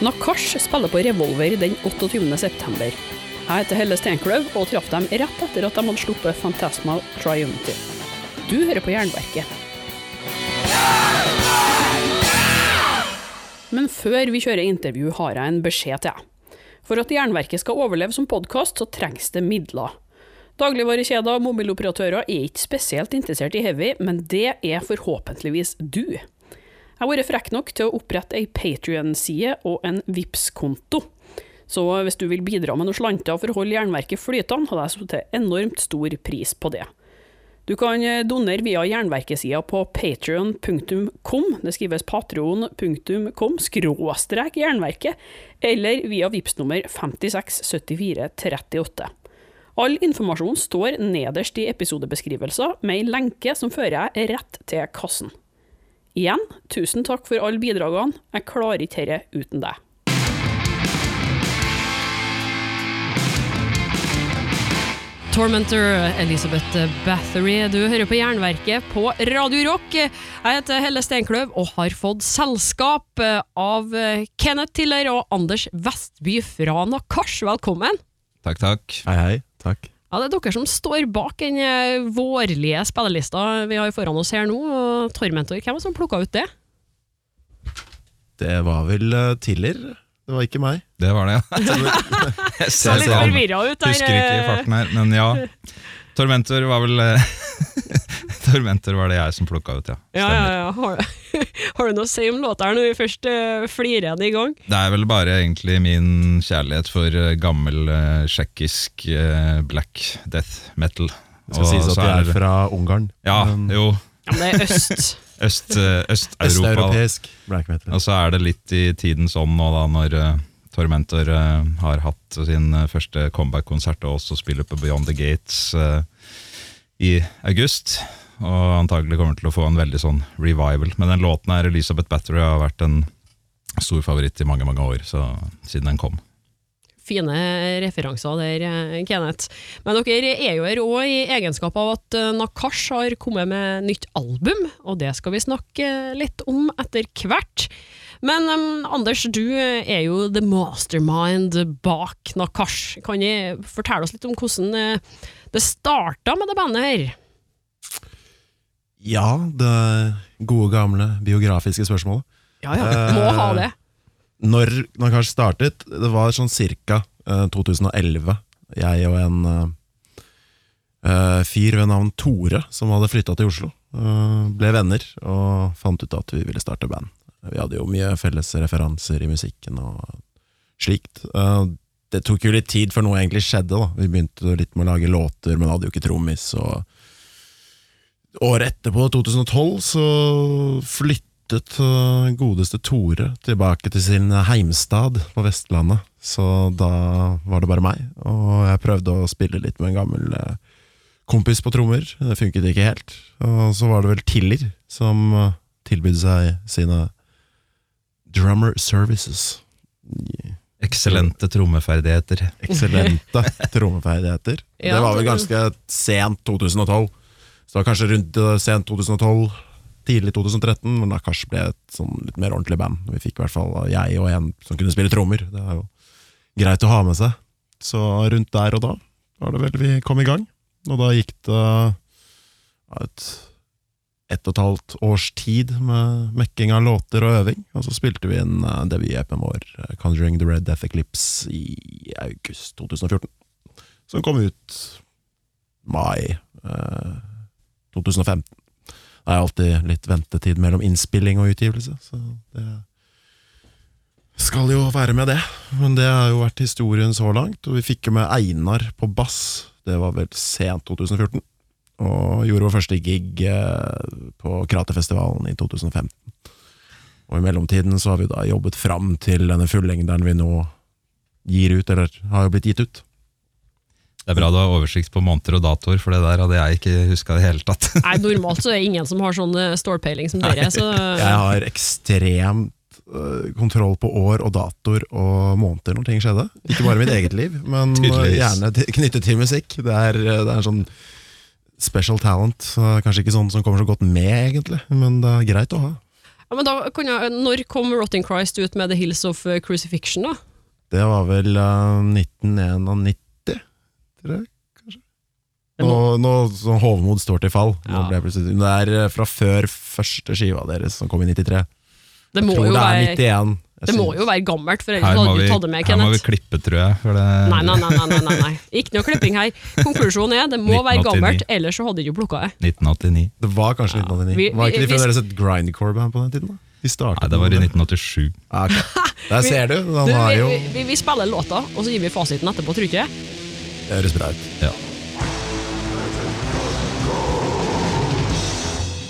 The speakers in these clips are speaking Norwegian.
Nakash spiller på Revolver den 28. september. Jeg heter Helle Steinkløv og traff dem rett etter at de hadde sluppet Fantasmal Triumphant. Du hører på Jernverket. Men før vi kjører intervju, har jeg en beskjed til deg. For at Jernverket skal overleve som podkast, så trengs det midler. Dagligvarekjeder og mobiloperatører er ikke spesielt interessert i heavy, men det er forhåpentligvis du. Jeg har vært frekk nok til å opprette ei Patrion-side og en vips konto Så hvis du vil bidra med noen slanter for å holde jernverket flytende, hadde jeg satt enormt stor pris på det. Du kan eh, donere via jernverkesida på patrion.com, det skrives patron.com, skråstrek jernverket, eller via vips nummer 567438. All informasjon står nederst i episodebeskrivelser, med ei lenke som fører jeg rett til kassen. Igjen, tusen takk for alle bidragene, jeg klarer ikke dette uten deg. Tormentor, Elisabeth Bathory, du hører på Jernverket på Radio Rock. Jeg heter Helle Steinkløv og har fått selskap av Kenneth Tiller og Anders Vestby fra Nakash. Velkommen! Takk, takk. Hei, hei. Takk. Ja, Det er dere som står bak den eh, vårlige spillelista vi har foran oss her nå. og Tormentor, hvem var det som plukka ut det? Det var vel uh, Tiller. Det var ikke meg. Det var det, ja. Jeg Ser litt forvirra ut der. Husker ikke i eh. farten her, men ja. Tormentor var vel Tormentor var det jeg som plukka ut, ja. Ja, ja, ja. Har, har du noe å si om låta når vi først uh, flirer den i gang? Det er vel bare egentlig min kjærlighet for eh, gammel uh, tsjekkisk uh, black death metal. Det skal sies at så de er er fra Ungarn. Ja, men jo. Ja, men det er øst. Øst, Øst-Europa. Østeuropeisk black metal. Og så er det litt i tiden sånn nå da, når Tormentor uh, har hatt sin uh, første comeback-konsert og også spiller på Beyond the Gates uh, i august. Og antagelig kommer til å få en veldig sånn revival. Men den låten her, Elizabeth Battery, har vært en stor favoritt i mange mange år, så, siden den kom. Fine referanser der, eh, Kenneth. Men dere er jo her òg i egenskap av at eh, Nakash har kommet med nytt album, og det skal vi snakke litt om etter hvert. Men um, Anders, du er jo the mastermind bak Nakash. Kan du fortelle oss litt om hvordan eh, det starta med det bandet her? Ja, det gode gamle biografiske spørsmålet. Ja ja, må ha det. Når kanskje startet, det var sånn cirka eh, 2011. Jeg og en eh, eh, fyr ved navn Tore, som hadde flytta til Oslo, uh, ble venner og fant ut at vi ville starte band. Vi hadde jo mye felles referanser i musikken og slikt. Uh, det tok jo litt tid før noe egentlig skjedde. da Vi begynte litt med å lage låter, men hadde jo ikke trommis. Og året etterpå, 2012, så flyttet eh, godeste Tore tilbake til sin heimstad på Vestlandet. Så da var det bare meg, og jeg prøvde å spille litt med en gammel eh, kompis på trommer. Det funket ikke helt. Og så var det vel Tiller som eh, tilbød seg sine drummer services. Eksellente trommeferdigheter. Eksellente trommeferdigheter. Det var vel ganske sent 2012. Så det var kanskje rundt eh, sent 2012, tidlig 2013, men da kanskje ble et sånn litt mer ordentlig band. Vi fikk i hvert fall jeg og en som kunne spille trommer. Det er jo greit å ha med seg. Så rundt der og da var det vel vi kom i gang. Og da gikk det et ett og et halvt års tid med mekking av låter og øving. Og så spilte vi inn uh, debut-EP-en vår, eh, Conjuring the Red Death Eclipse, i august 2014. Som kom ut mai eh, 2015. Det er alltid litt ventetid mellom innspilling og utgivelse, så det skal jo være med det. Men det har jo vært historien så langt, og vi fikk jo med Einar på bass. Det var vel sent 2014. Og gjorde vår første gig eh, på Kraterfestivalen i 2015. Og i mellomtiden så har vi da jobbet fram til denne fullengderen vi nå gir ut, eller har jo blitt gitt ut. Det er bra du har oversikt på måneder og datoer, for det der hadde jeg ikke huska det hele tatt. Nei, Normalt så er det ingen som har sånn eh, stålpeiling som dere. Så Jeg har ekstremt øh, kontroll på år og datoer og måneder når ting skjedde. Ikke bare mitt eget liv, men Tydeligvis. gjerne knyttet til musikk. Det er, det er en sånn special talent. så Kanskje ikke sånn som kommer så godt med, egentlig, men det er greit å ha. Ja, men da jeg, Når kom Rotting Christ ut med The Hills of eh, Crucifixion, da? Det var vel uh, 1991, jeg. kanskje Nå, nå så Hovmod står til fall. Nå ble jeg plutselig, det er eh, fra før første skiva deres, som kom i 93. Det må, jeg tror jo det er være, 91. Jeg det må synes- jo være gammelt, for ellers Her må, hadde du vi, tatt det med, her må vi Kenneth. klippe, tror jeg. For det, Nei, nei, nei, nei, nei, nei, nei. Ikke noe klipping her. Konklusjonen er det må være 1989. gammelt, ellers så hadde du ikke plukka det. 1989. Det var kanskje 1989. vi- var ikke vi- de vi- fremdeles et grindcore-band på den tiden? da? De startet Nei, det var i med 1987. Ja, ok. Der ser du. Du, Han har vi, jo vi, vi spiller låta, og så gir vi fasiten etterpå, tror du ikke? Det høres bra ut. Ja.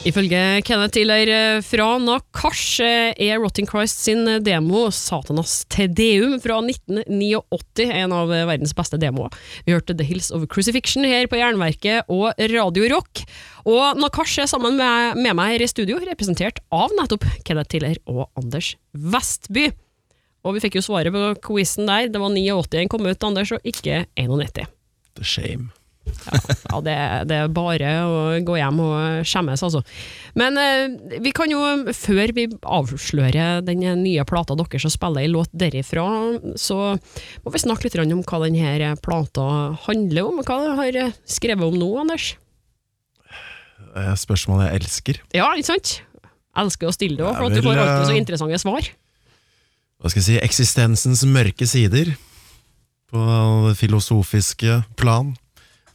Ifølge Kenneth Tiller eh, fra Nakash eh, er Rotting Christ sin demo Satanas Tedeum fra 1989 en av eh, verdens beste demoer. Vi hørte The Hills of Crucifixion her på Jernverket og Radio Rock. Og Nakash er sammen med, med meg her i studio, representert av nettopp Kenneth Tiller og Anders Vestby. Og vi fikk jo svaret på quizen der. Det var 89 en kom ut, Anders, og ikke 91. The shame. Ja, det, det er bare å gå hjem og skjemmes, altså. Men eh, vi kan jo, før vi avslører den nye plata deres og spiller en låt derifra, så må vi snakke litt om hva denne plata handler om. Hva har eh, skrevet om nå, Anders? Spørsmålet Spørsmål jeg elsker. Ja, ikke sant? Elsker å stille det òg, for at du får alltid så eh, interessante svar. Hva skal jeg si? Eksistensens mørke sider. På det filosofiske plan.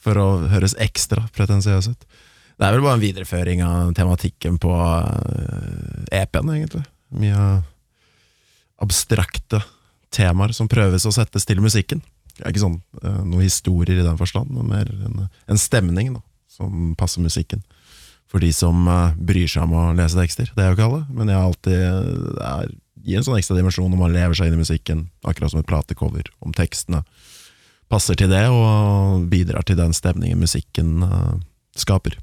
For å høres ekstra pretensiøs ut. Det er vel bare en videreføring av tematikken på eh, EP-en, egentlig. Mye abstrakte temaer som prøves å settes til musikken. Det er ikke sånn eh, noen historier i den forstand, men mer en, en stemning da, som passer musikken. For de som eh, bryr seg om å lese tekster. Det er jo ikke alle, men jeg har alltid er, gir en sånn ekstra dimensjon når man lever seg inn i musikken, akkurat som et platecover, om tekstene passer til det og bidrar til den stemningen musikken uh, skaper.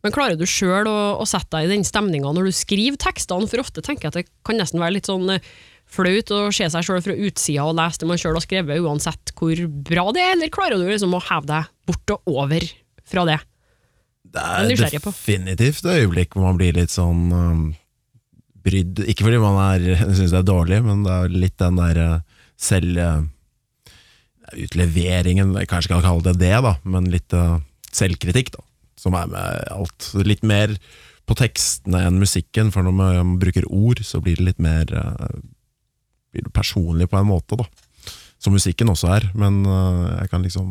Men klarer du sjøl å, å sette deg i den stemninga når du skriver tekstene? For ofte tenker jeg at det kan nesten være litt sånn eh, flaut å se seg sjøl fra utsida og lese det man sjøl har skrevet, uansett hvor bra det er, eller klarer du liksom å heve deg bort og over fra det? Det er definitivt et øyeblikk hvor man blir litt sånn um, brydd Ikke fordi man syns det er dårlig, men det er litt den der uh, selv uh, utleveringen, jeg kanskje kan kalle det det, da, men litt uh, selvkritikk, da, som er med alt. Litt mer på tekstene enn musikken, for når man bruker ord, så blir det litt mer uh, blir det personlig på en måte, da. Som musikken også er, men jeg kan liksom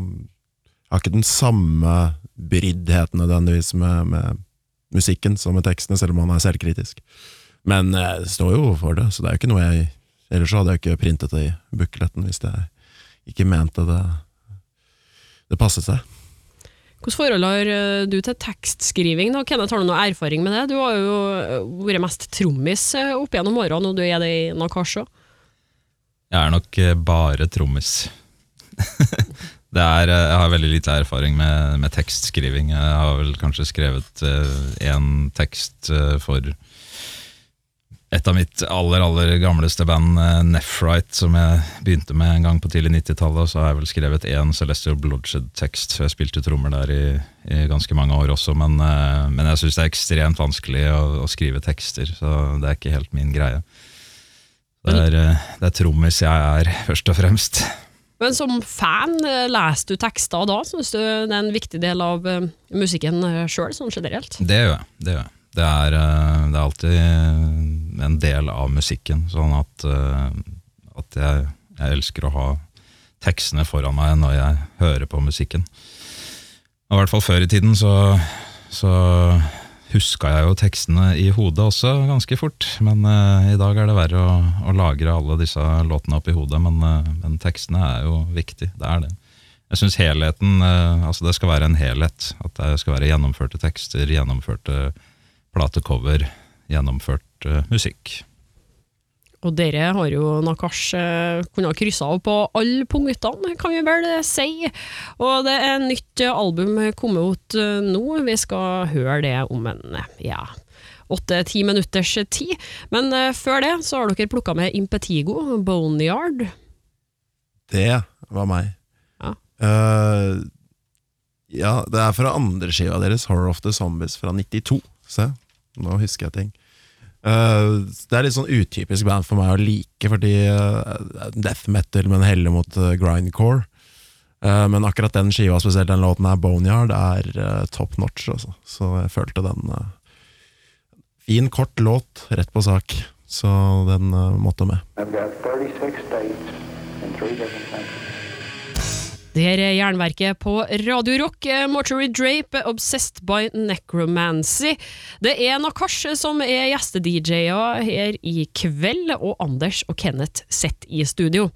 har ikke den samme bryddheten nødvendigvis med, med musikken som med tekstene, selv om man er selvkritisk. Men jeg står jo for det, så det er jo ikke noe jeg Ellers så hadde jeg ikke printet det i bukletten hvis jeg ikke mente det Det passet seg. Hvilket forhold har eh, du til tekstskriving? da? Kenneth, har du noe erfaring med det? Du har jo eh, vært mest trommis eh, opp gjennom årene, og du er det i Nakash òg. Jeg er nok eh, bare trommis. det er, eh, jeg har veldig lite erfaring med, med tekstskriving. Jeg har vel kanskje skrevet én tekst uh, for et av mitt aller aller gamleste band, uh, Nephrite, som jeg begynte med en gang på tidlig 90-tallet. Og så har jeg vel skrevet én Celestial Bloodshed-tekst, så jeg spilte trommer der i, i ganske mange år også. Men, uh, men jeg syns det er ekstremt vanskelig å, å skrive tekster, så det er ikke helt min greie. Det er, eh, det er trommis jeg er, først og fremst. Men som fan, eh, leser du tekster da? Syns du det er en viktig del av eh, musikken sjøl, sånn generelt? Det gjør jeg. Det, gjør jeg. Det, er, eh, det er alltid en del av musikken, sånn at, eh, at jeg, jeg elsker å ha tekstene foran meg når jeg hører på musikken. I hvert fall før i tiden så, så huska jeg jo tekstene i hodet også ganske fort. Men uh, i dag er det verre å, å lagre alle disse låtene opp i hodet. Men, uh, men tekstene er jo viktig. Det er det. Jeg syns helheten uh, Altså det skal være en helhet. At det skal være gjennomførte tekster, gjennomførte platecover, gjennomført musikk. Og dere har jo Nakash eh, kunnet krysse av på alle punktene, kan vi vel si. Og det er nytt album kommet ut eh, nå, vi skal høre det om en ja, åtte-ti minutters tid. Men eh, før det så har dere plukka med Impetigo, Boneyard. Det var meg. Ja. Uh, ja, det er fra andre skiva deres, Horror of the Zombies, fra 92. Se, nå husker jeg ting. Eh, det er litt sånn utypisk band for meg å like, fordi uh, death metal, men heller mot uh, grindcore. Men akkurat den skiva, spesielt den låten her, Boneyard, er top notch. også. Så jeg følte den Fin, kort låt, rett på sak. Så den måtte med. I've got 36 states in three different countries. Det er Jernverket på Radio Rock. eh, Mortuary Drape, Obsessed by Necromancy. Det er Nakash som er gjeste-DJ-er her i kveld, og Anders og Kenneth sitter i studio.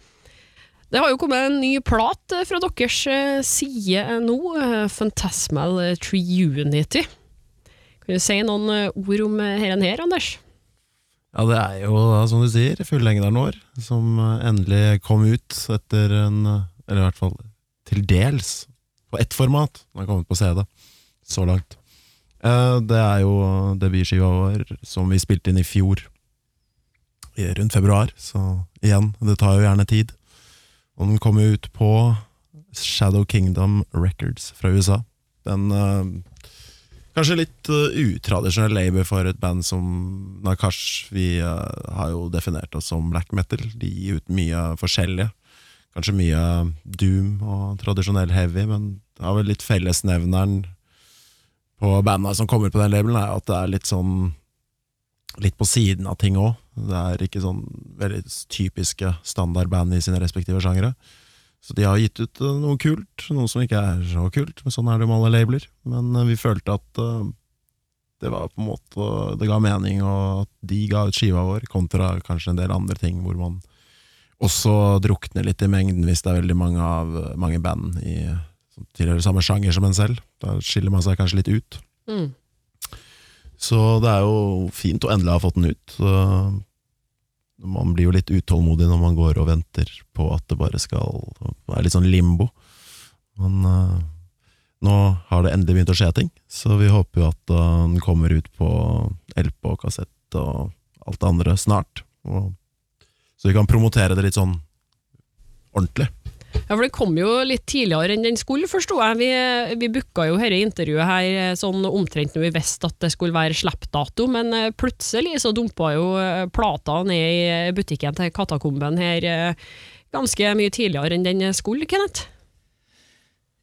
Det har jo kommet en ny plat eh, fra deres eh, side nå, Fantasmal Triunity. Kan du si noen ord om denne her, Anders? Ja, det er jo, som du sier, fullengderen vår, som endelig kom ut etter en Eller i hvert fall til dels på ett format. Den har kommet på CD så langt. Eh, Det er jo debutskiva vår som vi spilte inn i fjor, rundt februar. Så igjen, det tar jo gjerne tid. Og den kom ut på Shadow Kingdom Records fra USA. Den eh, Kanskje litt uh, utradisjonell label for et band som Nakash. Vi har jo definert oss som black metal. De gir ut mye forskjellige. Kanskje mye doom og tradisjonell heavy, men det har vel litt fellesnevneren på banda som kommer på den labelen, er at det er litt sånn Litt på siden av ting òg. Det er ikke sånn veldig typiske standardband i sine respektive sjangere. Så de har gitt ut eh, noe kult, noe som ikke er så kult, men sånn er det med alle labeler. Men eh, vi følte at eh, det var på en måte Det ga mening, og at de ga ut skiva vår, kontra kanskje en del andre ting hvor man også drukner litt i mengden hvis det er veldig mange, av, mange band i, som tilhører samme sjanger som en selv. Da skiller man seg kanskje litt ut. Mm. Så det er jo fint å endelig ha fått den ut. Så man blir jo litt utålmodig når man går og venter på at det bare skal være litt sånn limbo. Men uh, nå har det endelig begynt å skje ting, så vi håper jo at eh, den kommer ut på LP og kassett og alt det andre snart. Og, så vi kan promotere det litt sånn ordentlig. Ja, for det kom jo litt tidligere enn den skulle, forsto jeg. Vi, vi booka jo dette intervjuet her eh, sånn omtrent når vi visste at det skulle være slippdato, men eh, plutselig så dumpa jo eh, plata ned i butikken til Katakomben her ganske mye tidligere enn den skulle, Kenneth.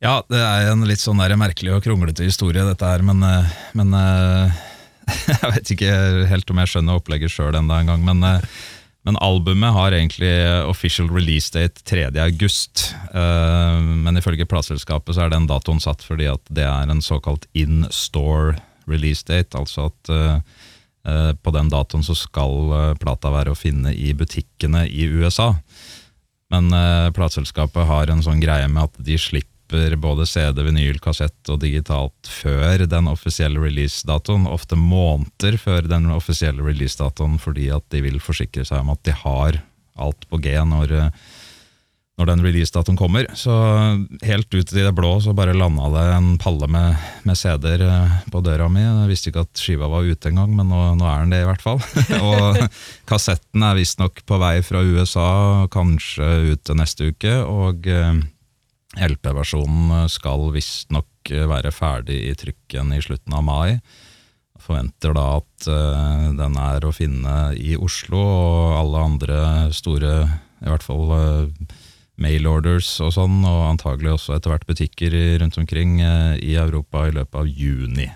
Ja, det er en litt sånn der merkelig og kronglete historie, dette her, men, men Jeg vet ikke helt om jeg skjønner opplegget sjøl enda en gang, men, men albumet har egentlig official release date 3. august. Eh, Men ifølge plateselskapet så er den datoen satt fordi at det er en såkalt in store release date, altså at uh, på den datoen så skal plata være å finne i butikkene i USA. Men uh, plateselskapet har en sånn greie med at de slipper både CD, vinyl, kassett og digitalt før den offisielle releasedatoen, ofte måneder før den offisielle releasedatoen, fordi at de vil forsikre seg om at de har alt på G når, eh, når den releasedatoen kommer. Så helt ut i det blå så bare landa det en palle med, med CD-er eh, på døra mi. Jeg visste ikke at skiva var ute engang, men nå, nå er den det i hvert fall. og kassetten er visstnok på vei fra USA, kanskje ut neste uke. og... eh, LP-versjonen skal visstnok være ferdig i trykken i slutten av mai. Forventer da at eh, den er å finne i Oslo og alle andre store, i hvert fall uh, mailorders og sånn, og antagelig også etter hvert butikker rundt omkring eh, i Europa i løpet av juni.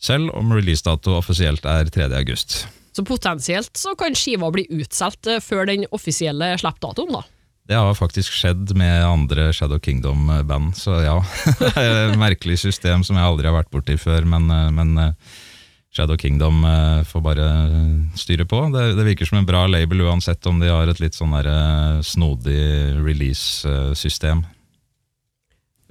Selv om releasedato offisielt er 3. august. Så potensielt så kan skiva bli utsolgt eh, før den offisielle slippdatoen, da. Det har faktisk skjedd med andre Shadow Kingdom-band, så ja. Er merkelig system som jeg aldri har vært borti før, men, eh, men eh, Shadow Kingdom eh, får bare styre på. Det, det virker som en bra label uansett om de har et litt sånn der, snodig release-system.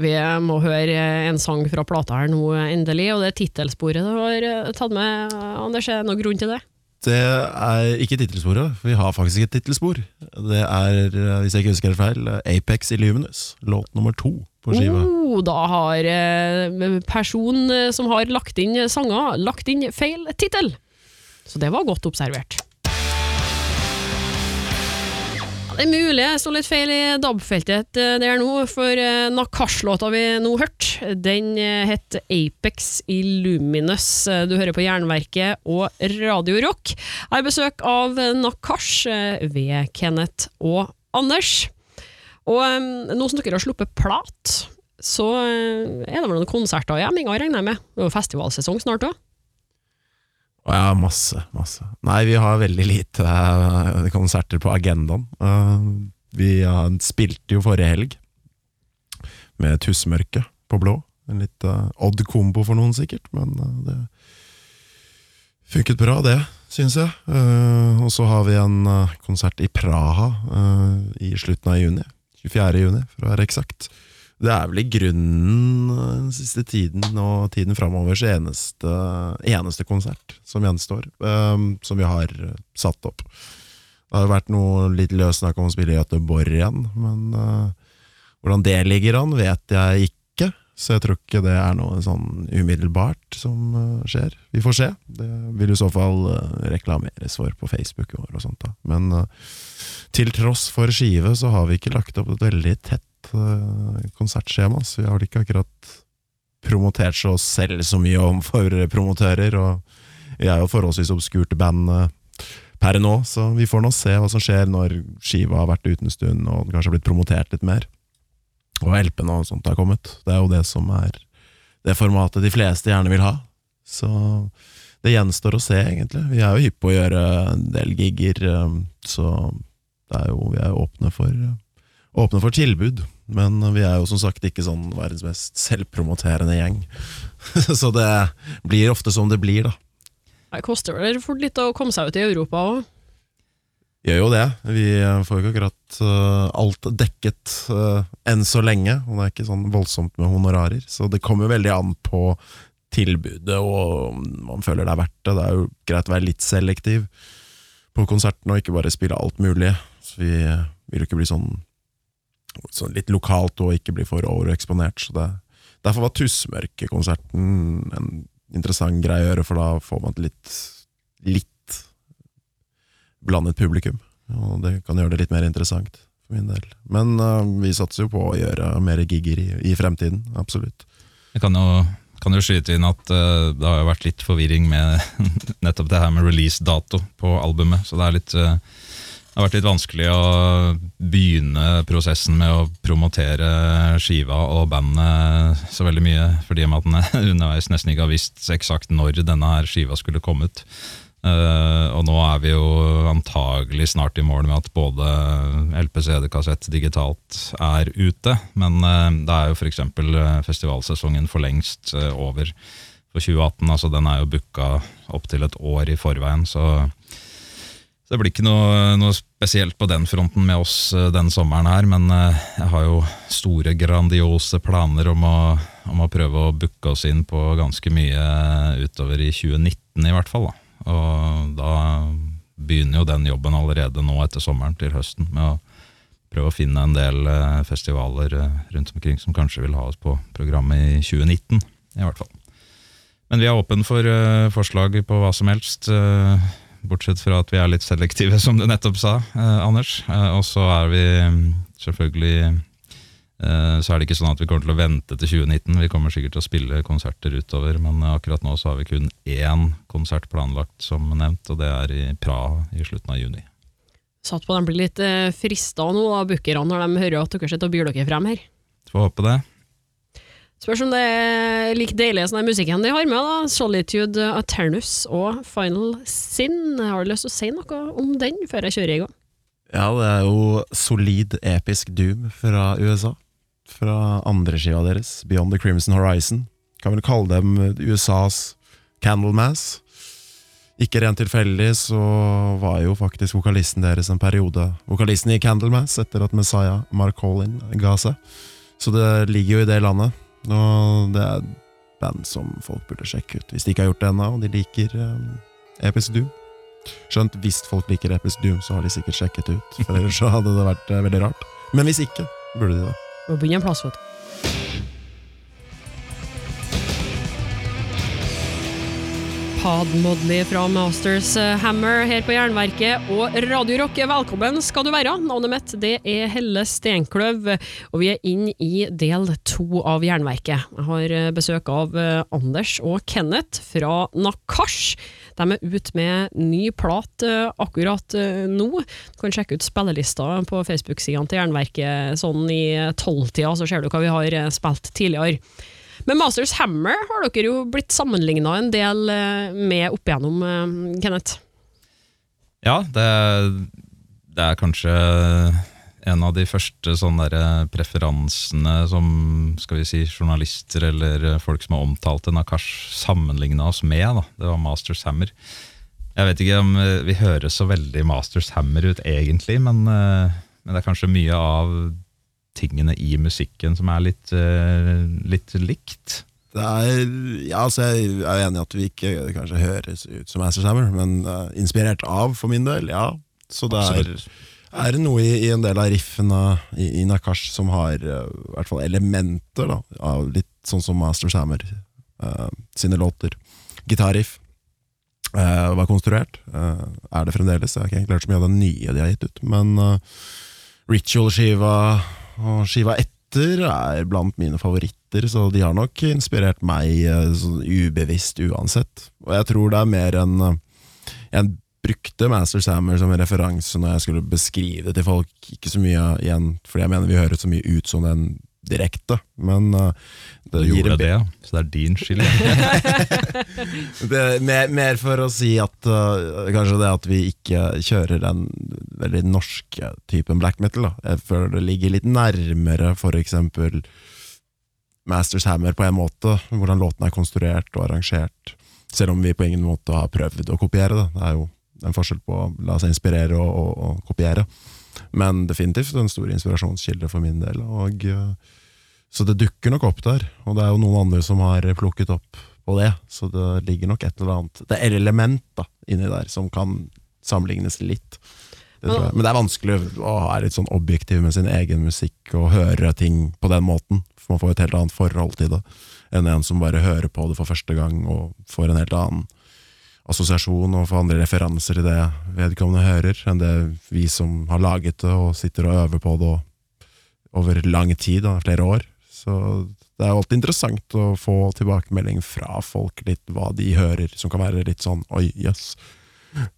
Vi må høre en sang fra plata her nå, endelig, og det er tittelsporet du har tatt med, Anders. Er det noen grunn til det? Det er ikke tittelsporet, vi har faktisk et tittelspor. Det er, eh, hvis jeg ikke husker det feil, Apex Illuminous, låt nummer to på skiva. Oh, da har eh, personen eh, som har lagt inn sanger, lagt inn feil tittel. Så det var godt observert. Det er mulig jeg står litt feil i DAB-feltet eh, der nå, for eh, Nakash-låta vi nå hørte, den heter het Apex Illuminous. Eh, Du hører på Jernverket og Radio Rock. Jeg har besøk av eh, Nakash eh, ved Kenneth og Anders. Og eh, nå som dere har sluppet plat, så eh, er det vel noen konserter i Emminga, regner jeg med? Det er jo festivalsesong snart òg. Ja, masse, masse. Nei, vi har veldig lite eh, konserter på agendaen. Eh, vi spilte jo forrige helg med Tussmørke på blå. En litt eh, odd kombo for noen, sikkert, men det funket bra, det, syns jeg. Og så har vi en konsert i Praha i slutten av juni. 24. juni, for å være eksakt. Det er vel i grunnen eh, den siste tiden og tiden framovers eneste, eneste konsert som gjenstår, um, som vi har eh, satt opp. Det har vært noe litt løs snakk om å spille i Göteborg igjen, men uh, hvordan det ligger an, vet jeg ikke. Så jeg tror ikke det er noe sånn umiddelbart som uh, skjer. Vi får se. Det vil i så fall uh, reklameres for på Facebook i år og sånt. da. Men til tross for skive så har vi ikke lagt opp et veldig tett eh, konsertskjema, så vi har vel ikke akkurat promotert oss selv så mye overfor promotører, og vi er jo forholdsvis obskurt band eh, per nå, så vi får nå se hva som skjer når skiva har vært ute en stund og kanskje blitt promotert litt mer. Og LP-en og sånt har kommet. Det er jo det som er det formatet de fleste gjerne vil ha. Så det gjenstår å se, egentlig. Vi er jo hypp på å gjøre en del gigger, eh, så det er jo, vi er jo åpne for, åpne for tilbud. Men vi er jo som sagt ikke sånn verdens mest selvpromoterende gjeng. så det blir ofte som det blir, da. Det koster vel fort litt å komme seg ut i Europa òg? Gjør jo det. Vi eh, får jo ikke akkurat eh, alt dekket eh, enn så lenge, og det er ikke sånn voldsomt med honorarer. Så det kommer veldig an på tilbudet, og om man føler det er verdt det. Det er jo greit å være litt selektiv på konserten, og ikke bare spille alt mulig. Så vi vil jo ikke bli sånn, sånn litt lokalt og ikke bli for overeksponert. Så det, derfor var Tussmørke-konserten en interessant greie å gjøre, for da får man et litt, litt blandet publikum. Og det kan gjøre det litt mer interessant for min del. Men uh, vi satser jo på å gjøre mer gigger i, i fremtiden, absolutt. Jeg kan jo, kan jo skyte inn at uh, det har jo vært litt forvirring med nettopp det her med release-dato på albumet. Så det er litt eh, det har vært litt vanskelig å begynne prosessen med å promotere skiva og bandet så veldig mye, fordi at den underveis nesten ikke har visst eksakt når denne her skiva skulle komme ut. Uh, og nå er vi jo antagelig snart i mål med at både LP, CD, kassett, digitalt er ute. Men uh, det er jo f.eks. festivalsesongen for lengst uh, over for 2018. altså Den er jo booka opptil et år i forveien. så så det blir ikke noe, noe spesielt på den fronten med oss eh, den sommeren her, men eh, jeg har jo store, grandiose planer om å, om å prøve å booke oss inn på ganske mye utover i 2019 i hvert fall. Da. Og da begynner jo den jobben allerede nå etter sommeren til høsten, med å prøve å finne en del eh, festivaler eh, rundt omkring som kanskje vil ha oss på programmet i 2019, i hvert fall. Men vi er åpne for eh, forslag på hva som helst. Eh, Bortsett fra at vi er litt selektive, som du nettopp sa, eh, Anders. Eh, og så er vi mm, selvfølgelig eh, Så er det ikke sånn at vi kommer til å vente til 2019. Vi kommer sikkert til å spille konserter utover, men akkurat nå så har vi kun én konsert planlagt, som nevnt, og det er i Praha i slutten av juni. Satt på de blir litt eh, frista nå, da, bookerne, når de hører at dere sitter og byr dere frem her. Får håpe det. Spørs om det er like deilig som den musikken de har med, da. Solitude Aternus og Final Sin. Har du lyst til å si noe om den før jeg kjører i gang? Ja, det er jo solid episk doom fra USA. Fra andre skiva deres, Beyond the Crimson Horizon. Kan vel kalle dem USAs Candlemass. Ikke rent tilfeldig så var jo faktisk vokalisten deres en periode vokalisten i Candlemass etter at Messiah Mark Holin ga seg. Så det ligger jo i det landet. Og det er band som folk burde sjekke ut hvis de ikke har gjort det ennå, og de liker um, Episk Doom. Skjønt hvis folk liker Episk Doom, så har de sikkert sjekket ut. For ellers så hadde det vært eh, veldig rart. Men hvis ikke, burde de det. Må begynne en plass, vet du. Hadmodley fra Masters eh, Hammer her på Jernverket og Radio Rock. Velkommen skal du være. Navnet mitt det er Helle Steinkløv, og vi er inn i del to av Jernverket. Jeg har eh, besøk av eh, Anders og Kenneth fra Nakash. De er ute med ny plat akkurat nå. Du kan sjekke ut spillelista på Facebook-sidene til Jernverket sånn i tolvtida, så ser du hva vi har spilt tidligere. Men Masters Hammer har dere jo blitt sammenligna en del eh, med opp igjennom, eh, Kenneth. Ja, det, det er kanskje en av de første sånne eh, preferansene som skal vi si, journalister eller folk som har omtalt en Akash, sammenligna oss med. Da. Det var Masters Hammer. Jeg vet ikke om vi høres så veldig Masters Hammer ut egentlig, men, men det er kanskje mye av tingene i musikken som er litt, eh, litt likt. Det er, ja, altså jeg er enig i at vi ikke kanskje høres ut som Master Sammer, men uh, inspirert av, for min del, ja. Så det er, er det noe i, i en del av riffene i, i Nakash som har uh, i hvert fall elementer da, av litt sånn som Master Hammer uh, sine låter. Gitarriff var konstruert, er det fremdeles. Jeg har ikke hørt så mye av det nye de har gitt ut, men Ritual-skiva og skiva etter er blant mine favoritter, så de har nok inspirert meg sånn ubevisst uansett. Og jeg tror det er mer enn eh, Jeg brukte Master Sammer som en referanse når jeg skulle beskrive til folk, ikke så mye igjen, fordi jeg mener vi høres så mye ut som den direkte, men uh, det du gjorde det, ja. så det er din skyld. mer, mer for å si at uh, kanskje det at vi ikke kjører den veldig norske typen black metal. Da. Jeg føler det ligger litt nærmere eksempel Masters Hammer på en måte, hvordan låten er konstruert og arrangert. Selv om vi på ingen måte har prøvd å kopiere det. Det er jo en forskjell på å la seg inspirere og, og, og kopiere. Men definitivt en stor inspirasjonskilde for min del. Og, uh, så det dukker nok opp der, og det er jo noen andre som har plukket opp på det, så det ligger nok et eller annet Det er element da, inni der som kan sammenlignes litt. Det. Men det er vanskelig å være litt sånn objektiv med sin egen musikk og høre ting på den måten. For man får et helt annet forhold til det enn en som bare hører på det for første gang og får en helt annen assosiasjon og få andre referanser i det vedkommende hører, enn det vi som har laget det og sitter og øver på det over lang tid, da, flere år. Så det er alltid interessant å få tilbakemelding fra folk, litt hva de hører, som kan være litt sånn oi, jøss.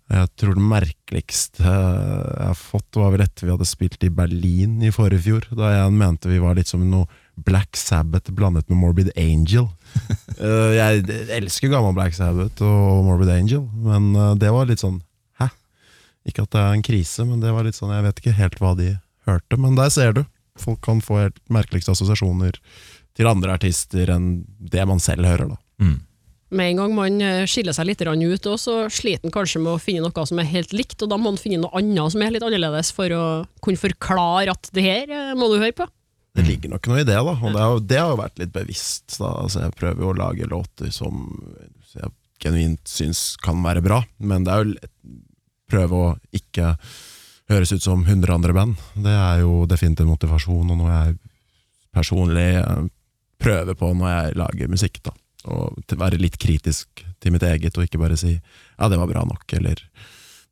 Jeg tror det merkeligste jeg har fått, var vel etter vi hadde spilt i Berlin i forrige fjor, da jeg mente vi var litt som noe Black Sabbath blandet med Morbid Angel. Eh, jeg elsker gammel Black Sabbath og Morbid Angel, men uh, det var litt sånn hæ? Ikke at det er en krise, men det var litt sånn, jeg vet ikke helt hva de hørte. Men der ser du. Folk kan få helt merkeligste assosiasjoner til andre artister enn det man selv hører. da. Mm. Med en gang man eh, skiller seg litt ut, så sliter man kanskje med å finne noe som er helt likt, og da må man finne noe annet som er litt annerledes, for å kunne forklare at det her må du høre på. Det ligger nok noe i det, da, og det har, det har jo vært litt bevisst. Da. Altså, jeg prøver jo å lage låter som jeg genuint syns kan være bra, men det er jo prøve å ikke høres ut som 100 andre band. Det er jo definitivt motivasjon, og noe jeg personlig eh, prøver på når jeg lager musikk. da Og være litt kritisk til mitt eget, og ikke bare si 'ja, det var bra nok', eller,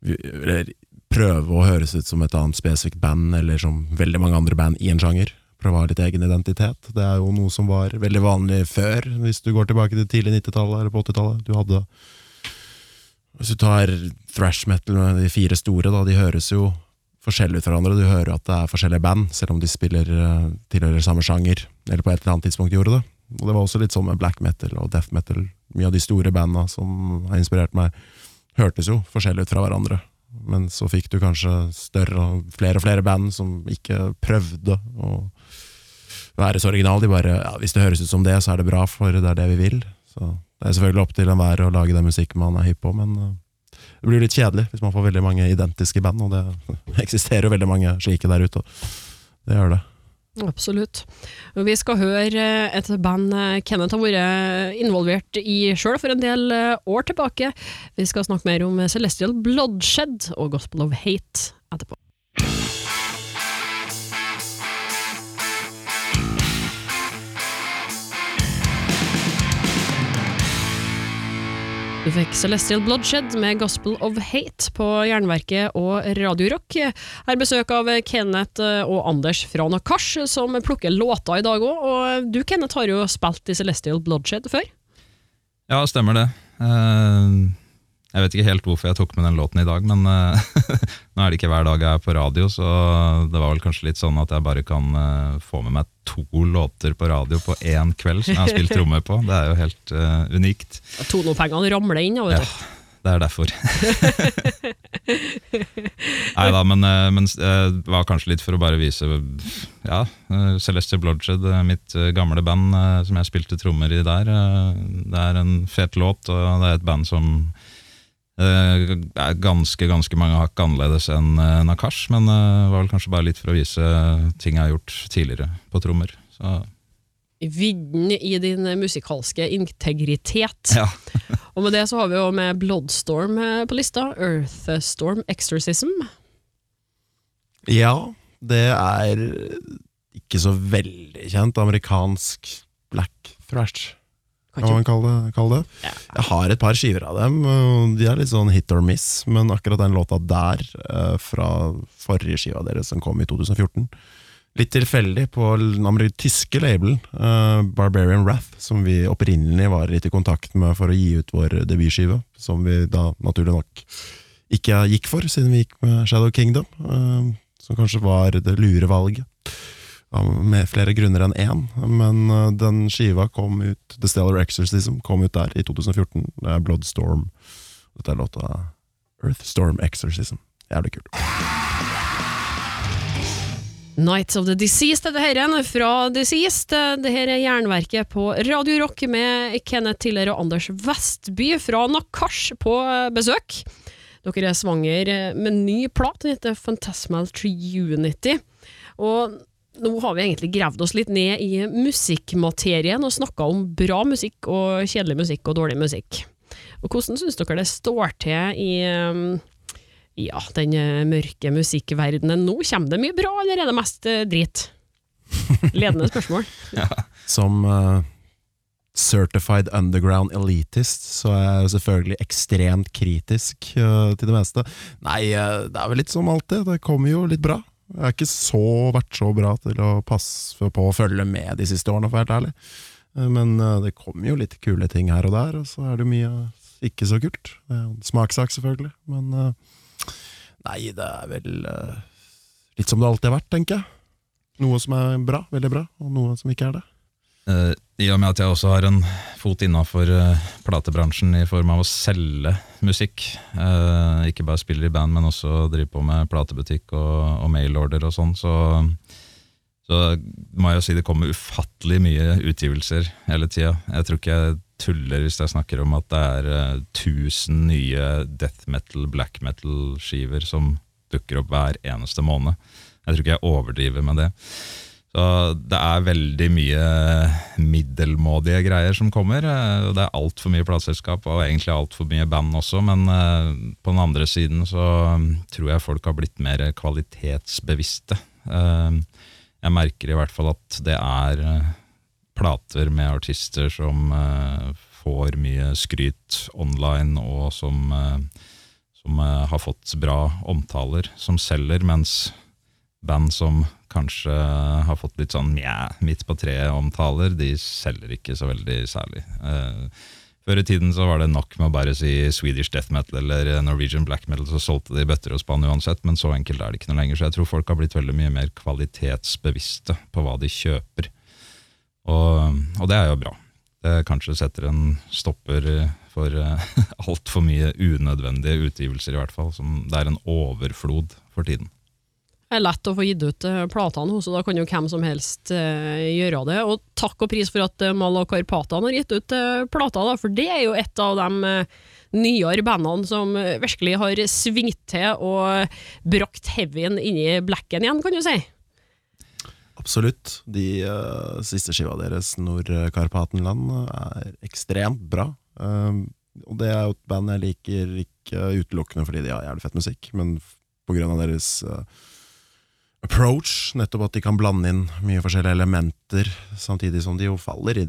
eller prøve å høres ut som et annet spesifikt band, eller som veldig mange andre band i en sjanger. Ha litt egen identitet. Det er jo noe som var veldig vanlig før, hvis du går tilbake til tidlig 90-tallet eller på 80-tallet. Du hadde Hvis du tar thrash metal med de fire store, da, de høres jo forskjellig ut fra hverandre. Du hører at det er forskjellige band, selv om de spiller eh, tilhører samme sjanger, eller på et eller annet tidspunkt gjorde det. Og Det var også litt sånn med black metal og death metal. Mye av de store banda som har inspirert meg, hørtes jo forskjellig ut fra hverandre. Men så fikk du kanskje større og flere og flere band som ikke prøvde å være så original. De bare ja, hvis det høres ut som det, så er det bra, for det er det vi vil. Så det er selvfølgelig opp til enhver å lage den musikken man er hypp på, men eh, det blir litt kjedelig hvis man får veldig mange identiske band, og det eksisterer jo veldig mange slike der ute. Det gjør det. Absolutt. Vi skal høre et band eh, Kenneth har vært involvert i sjøl for en del eh, år tilbake. Vi skal snakke mer om Celestial Bloodshed og Gospel of Hate etterpå. Du fikk Celestial Bloodshed med Gospel of Hate på Jernverket og Radio Rock. Her besøk av Kenneth og Anders fra Nakash, som plukker låter i dag òg. Og du, Kenneth, har jo spilt i Celestial Bloodshed før. Ja, stemmer det. Eh, Jeg vet ikke helt hvorfor jeg tok med den låten i dag, men eh, nå er det ikke hver dag jeg er på radio, så det var vel kanskje litt sånn at jeg bare kan eh, få med meg to låter på radio på én kveld som jeg har spilt trommer på. Det er jo helt uh, unikt. Tonopengene ramler inn. Ja, vet du. Det er derfor. Nei da, men, men det var kanskje litt for å bare vise Ja, Celeste Blodged, mitt gamle band som jeg spilte trommer i der. Det er en fet låt, og det er et band som eh, er ganske ganske mange hakk annerledes enn eh, Nakash, men eh, det var vel kanskje bare litt for å vise ting jeg har gjort tidligere på trommer. Så Vidden i din musikalske integritet. ja. Og med det så har vi jo med Bloodstorm eh, på lista. Earthstorm Exorcism. Ja, det er ikke så veldig kjent amerikansk black thrash, Kan man kalle det. Kalle det. Ja. Jeg har et par skiver av dem, og de er litt sånn hit or miss, men akkurat den låta der, eh, fra forrige skiva deres som kom i 2014, litt tilfeldig på den tyske labelen, eh, Barbarian Wrath, som vi opprinnelig var litt i kontakt med for å gi ut vår debutskive, som vi da naturlig nok ikke gikk for, siden vi gikk med Shadow Kingdom, eh, som kanskje var det lure valget. Med flere grunner enn én, men eh, den skiva kom ut The Stellar Exorcism kom ut der i 2014. Det er Bloodstorm. Dette er låta Earthstorm Exorcism. Jævlig kult. Nights of the Deceased er det her igjen, fra Deceased. Det her er Jernverket på Radio Rock med Kenneth Tiller og Anders Vestby fra Nakash på besøk. Dere er svanger med ny plat, den heter Fantasmal Triunity. Og nå har vi egentlig gravd oss litt ned i musikkmaterien og snakka om bra musikk og kjedelig musikk og dårlig musikk. Og hvordan syns dere det står til i um, ja, den eh, mørke musikkverdenen. Nå kommer det mye bra, eller er det mest eh, drit? Ledende spørsmål. Som uh, certified underground elitist, så er jeg selvfølgelig ekstremt kritisk uh, til det meste. Nei, uh, det er vel litt som alltid. Det kommer jo litt bra. Jeg har ikke så, vært så bra til å passe på å følge med de siste årene, for å være helt ærlig. Eh, Men eh, det kommer jo litt kule ting her og der, og så er det mye ikke så kult. Det smakssak, selvfølgelig. Men eh, nei, det er vel litt som det alltid har vært, tenker jeg. Noe som er bra, veldig bra, og noe som ikke er det. Eh, I og med at jeg også har en fot innafor uh, platebransjen i form av å selge musikk, eh, ikke bare spiller i band, men også driver på med platebutikk og, og mailorder og sånn, så, så må jeg jo si det kommer ufattelig mye utgivelser hele tida. Jeg tror ikke jeg tuller hvis jeg snakker om at det er eh, 1000 nye death metal, black metal-skiver som dukker opp hver eneste måned. Jeg tror ikke jeg overdriver med det. Så det er veldig mye middelmådige greier som kommer. eh, Det er altfor mye plateselskap og egentlig altfor mye band også, men eh, på den andre siden så mm, tror jeg folk har blitt mer kvalitetsbevisste. Eh, Jeg merker i hvert fall at det er plater med artister som får mye skryt online, og som, som har fått bra omtaler, som selger, mens band som kanskje har fått litt sånn mjæ, midt på treet-omtaler, de selger ikke så veldig særlig. Eh, før i tiden så var det nok med å bare si Swedish death metal eller Norwegian black metal, så solgte de bøtter og spann uansett, men så enkelt er det ikke noe lenger. Så jeg tror folk har blitt veldig mye mer kvalitetsbevisste på hva de kjøper. Og, og det er jo bra. Det kanskje setter en stopper for uh, altfor mye unødvendige utgivelser, i hvert fall. Som det er en overflod for tiden. Det er lett å få gitt ut eh, platene, så da kan jo hvem som helst eh, gjøre det. Og takk og pris for at Mala Mal og Karpatene har gitt ut eh, plater, for det er jo et av de eh, nyere bandene som eh, virkelig har svingt til og brakt heavyen inn i blacken igjen, kan du si. Absolutt. De eh, siste skiva deres, Nord-Karpatenland, er ekstremt bra. Um, og det er jo et band jeg liker ikke utelukkende fordi de har jævlig fett musikk, men på grunn av deres eh, approach. Nettopp at de kan blande inn mye forskjellige elementer, samtidig som de jo faller i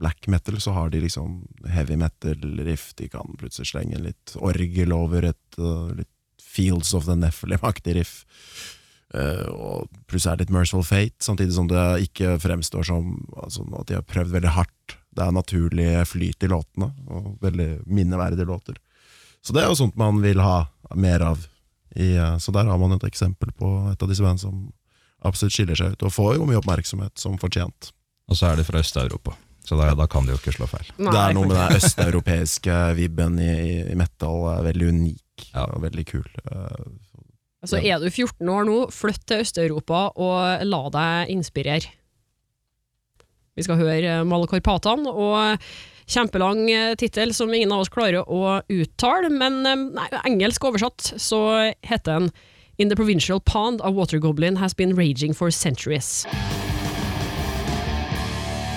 black metal, så har de liksom heavy metal-riff. De kan plutselig slenge litt orgel over et uh, litt Fields of the Nephilim-aktig riff. Uh, og plutselig er det litt Merciful Fate, samtidig som det ikke fremstår som altså, at de har prøvd veldig hardt. Det er naturlig flyt i låtene, og veldig minneverdige låter. Så det er jo sånt man vil ha mer av. I, uh, så der har man et eksempel på et av disse bandene som absolutt skiller seg ut, og får jo mye oppmerksomhet som fortjent. Og så er de fra Øst-Europa. Så da, da, kan de jo ikke slå feil. Nei, det er noe med den østeuropeiske vibben i, i metal er veldig unik Ja. og veldig kul. Uh, Altså, er du 14 år nå, flytt til Øst-Europa og la deg inspirere. Vi skal høre Malakarpatan og kjempelang eh, tittel som ingen av oss klarer å uttale, men eh, nei, engelsk oversatt så heter den In the provincial pond, a water goblin has been raging for centuries.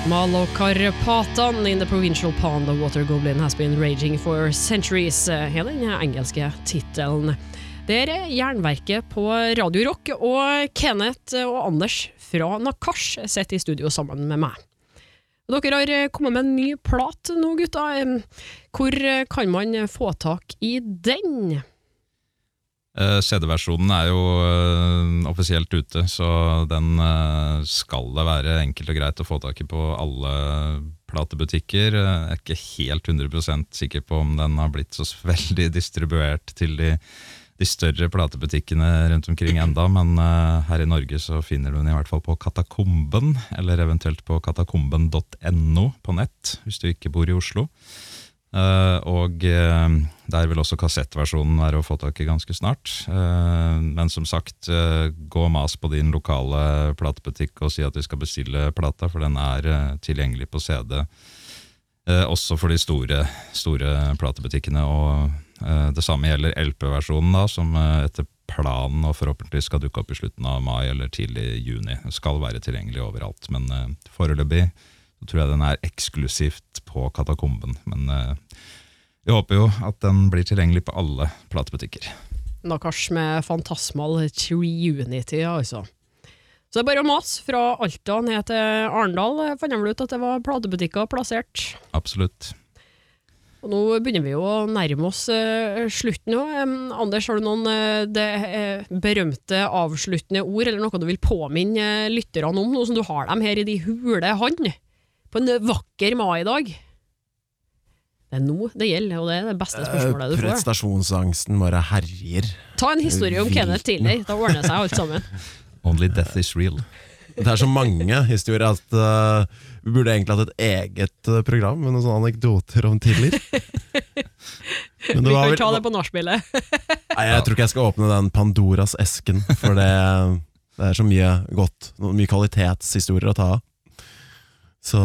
Malokarpatan in the provincial pond, a water goblin has been raging for centuries, eh, er den engelske tittelen. Det er Jernverket på Radio Rock, og Kenneth og Anders fra Nakash sitter i studio sammen med meg. Dere har eh, kommet med en ny plat nå, gutta. Hvor eh, kan man få tak i den? Eh, CD-versjonen er jo offisielt ute, så den skal det være enkelt og greit å få tak i på alle platebutikker. Jeg er ikke helt 100% sikker på om den har blitt så veldig distribuert til de, de større platebutikkene rundt omkring enda, men uh, her i Norge så finner du den i hvert fall på Katakomben, eller eventuelt på katakomben.no på nett, hvis du ikke bor i Oslo. Uh, og uh, der vil også kassettversjonen være å få tak i ganske snart. Uh, men som sagt, gå mas på din lokale platebutikk og si at de skal bestille plata, for den er tilgjengelig på CD. Også for de store, store platebutikkene. Og det samme gjelder LP-versjonen, da, som eh, etter planen og forhåpentligvis skal dukke opp i slutten av mai eller tidlig juni. Skal være tilgjengelig overalt, men eh, foreløpig så tror jeg den er eksklusivt på Katakomben. Men eh, vi håper jo at den blir tilgjengelig på alle platebutikker. Nakkars med Fantasmal Triunity, altså. Så det er bare å mase fra Alta ned til Arendal. Fant vel ut at det var platebutikker plassert. Absolutt. Og nå begynner vi jo å nærme oss uh, slutten òg. Um, Anders, har du noen uh, det, uh, berømte avsluttende ord, eller noe du vil påminne lytterne om, nå som du har dem her i de hule hand? På en vakker mai-dag. Det er nå det gjelder, og det er det beste spørsmålet du får. prestasjonsangsten bare herjer. Ta en historie om Kenneth tidlig, da ordner det seg alt sammen. Only death is real. Det er så mange historier at vi burde egentlig hatt et eget eh, program med noen sånne anekdoter om Tiller. Men Vi kan vel- ta det på nachspielet. Nei, jeg tror ikke jeg skal åpne den Pandoras esken, for det, det er så mye godt, mye kvalitetshistorier å ta av. Så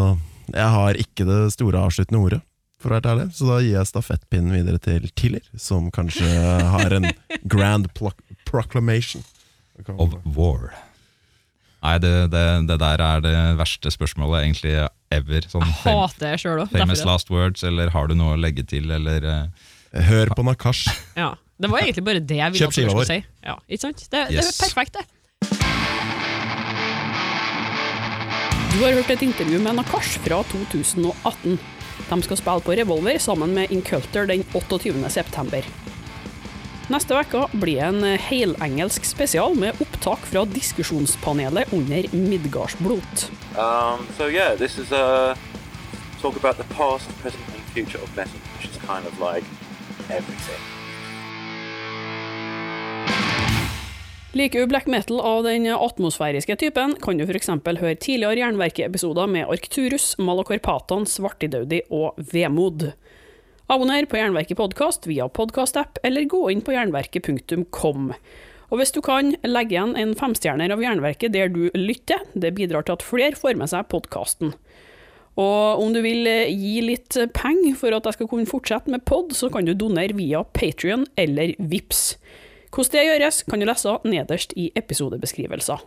jeg har ikke det store avsluttende ordet, for å være ærlig. Så da gir jeg stafettpinnen videre til Tiller, som kanskje har en grand proclamation. Of war. Nei, det, det, det der er det verste spørsmålet egentlig ever. Sånn jeg Hater jeg sjøl òg. famous last words, eller har du noe å legge til, eller eh, Hør på Nakash. Ja. Det var egentlig bare det jeg ville Kjøp at dere skulle si. Ja, ikke sant? Det, det er perfekt, det. Du har hørt et intervju med Nakash fra 2018. De skal spille på Revolver sammen med Inculter den 28. september. Neste uke blir en helengelsk spesial med opptak fra diskusjonspanelet under Midgardsblot. Um, so yeah, this is a talk about the past, present, and future of metal, which is kind of like everything. Liker du black metal av den atmosfæriske typen, kan du f.eks. høre tidligere Jernverket-episoder med Arcturus, Malakorpatan, Svartidaudi og Vemod. Abonner på Jernverket podkast via podkastapp, eller gå inn på jernverket.kom. Og hvis du kan, legg igjen en femstjerner av Jernverket der du lytter. Det bidrar til at flere får med seg podkasten. Og om du vil eh, gi litt penger for at jeg skal kunne fortsette med pod, så kan du donere via Patrion eller Vips. Hvordan det gjøres, kan du lese nederst i episodebeskrivelser.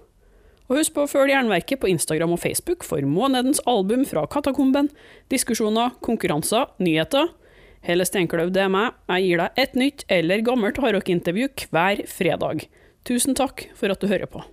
Og husk på å følge Jernverket på Instagram og Facebook for månedens album fra Katakomben, diskusjoner, konkurranser, nyheter. Hele Steinkløv, det er meg. Jeg gir deg et nytt eller gammelt hardrockintervju hver fredag. Tusen takk for at du hører på.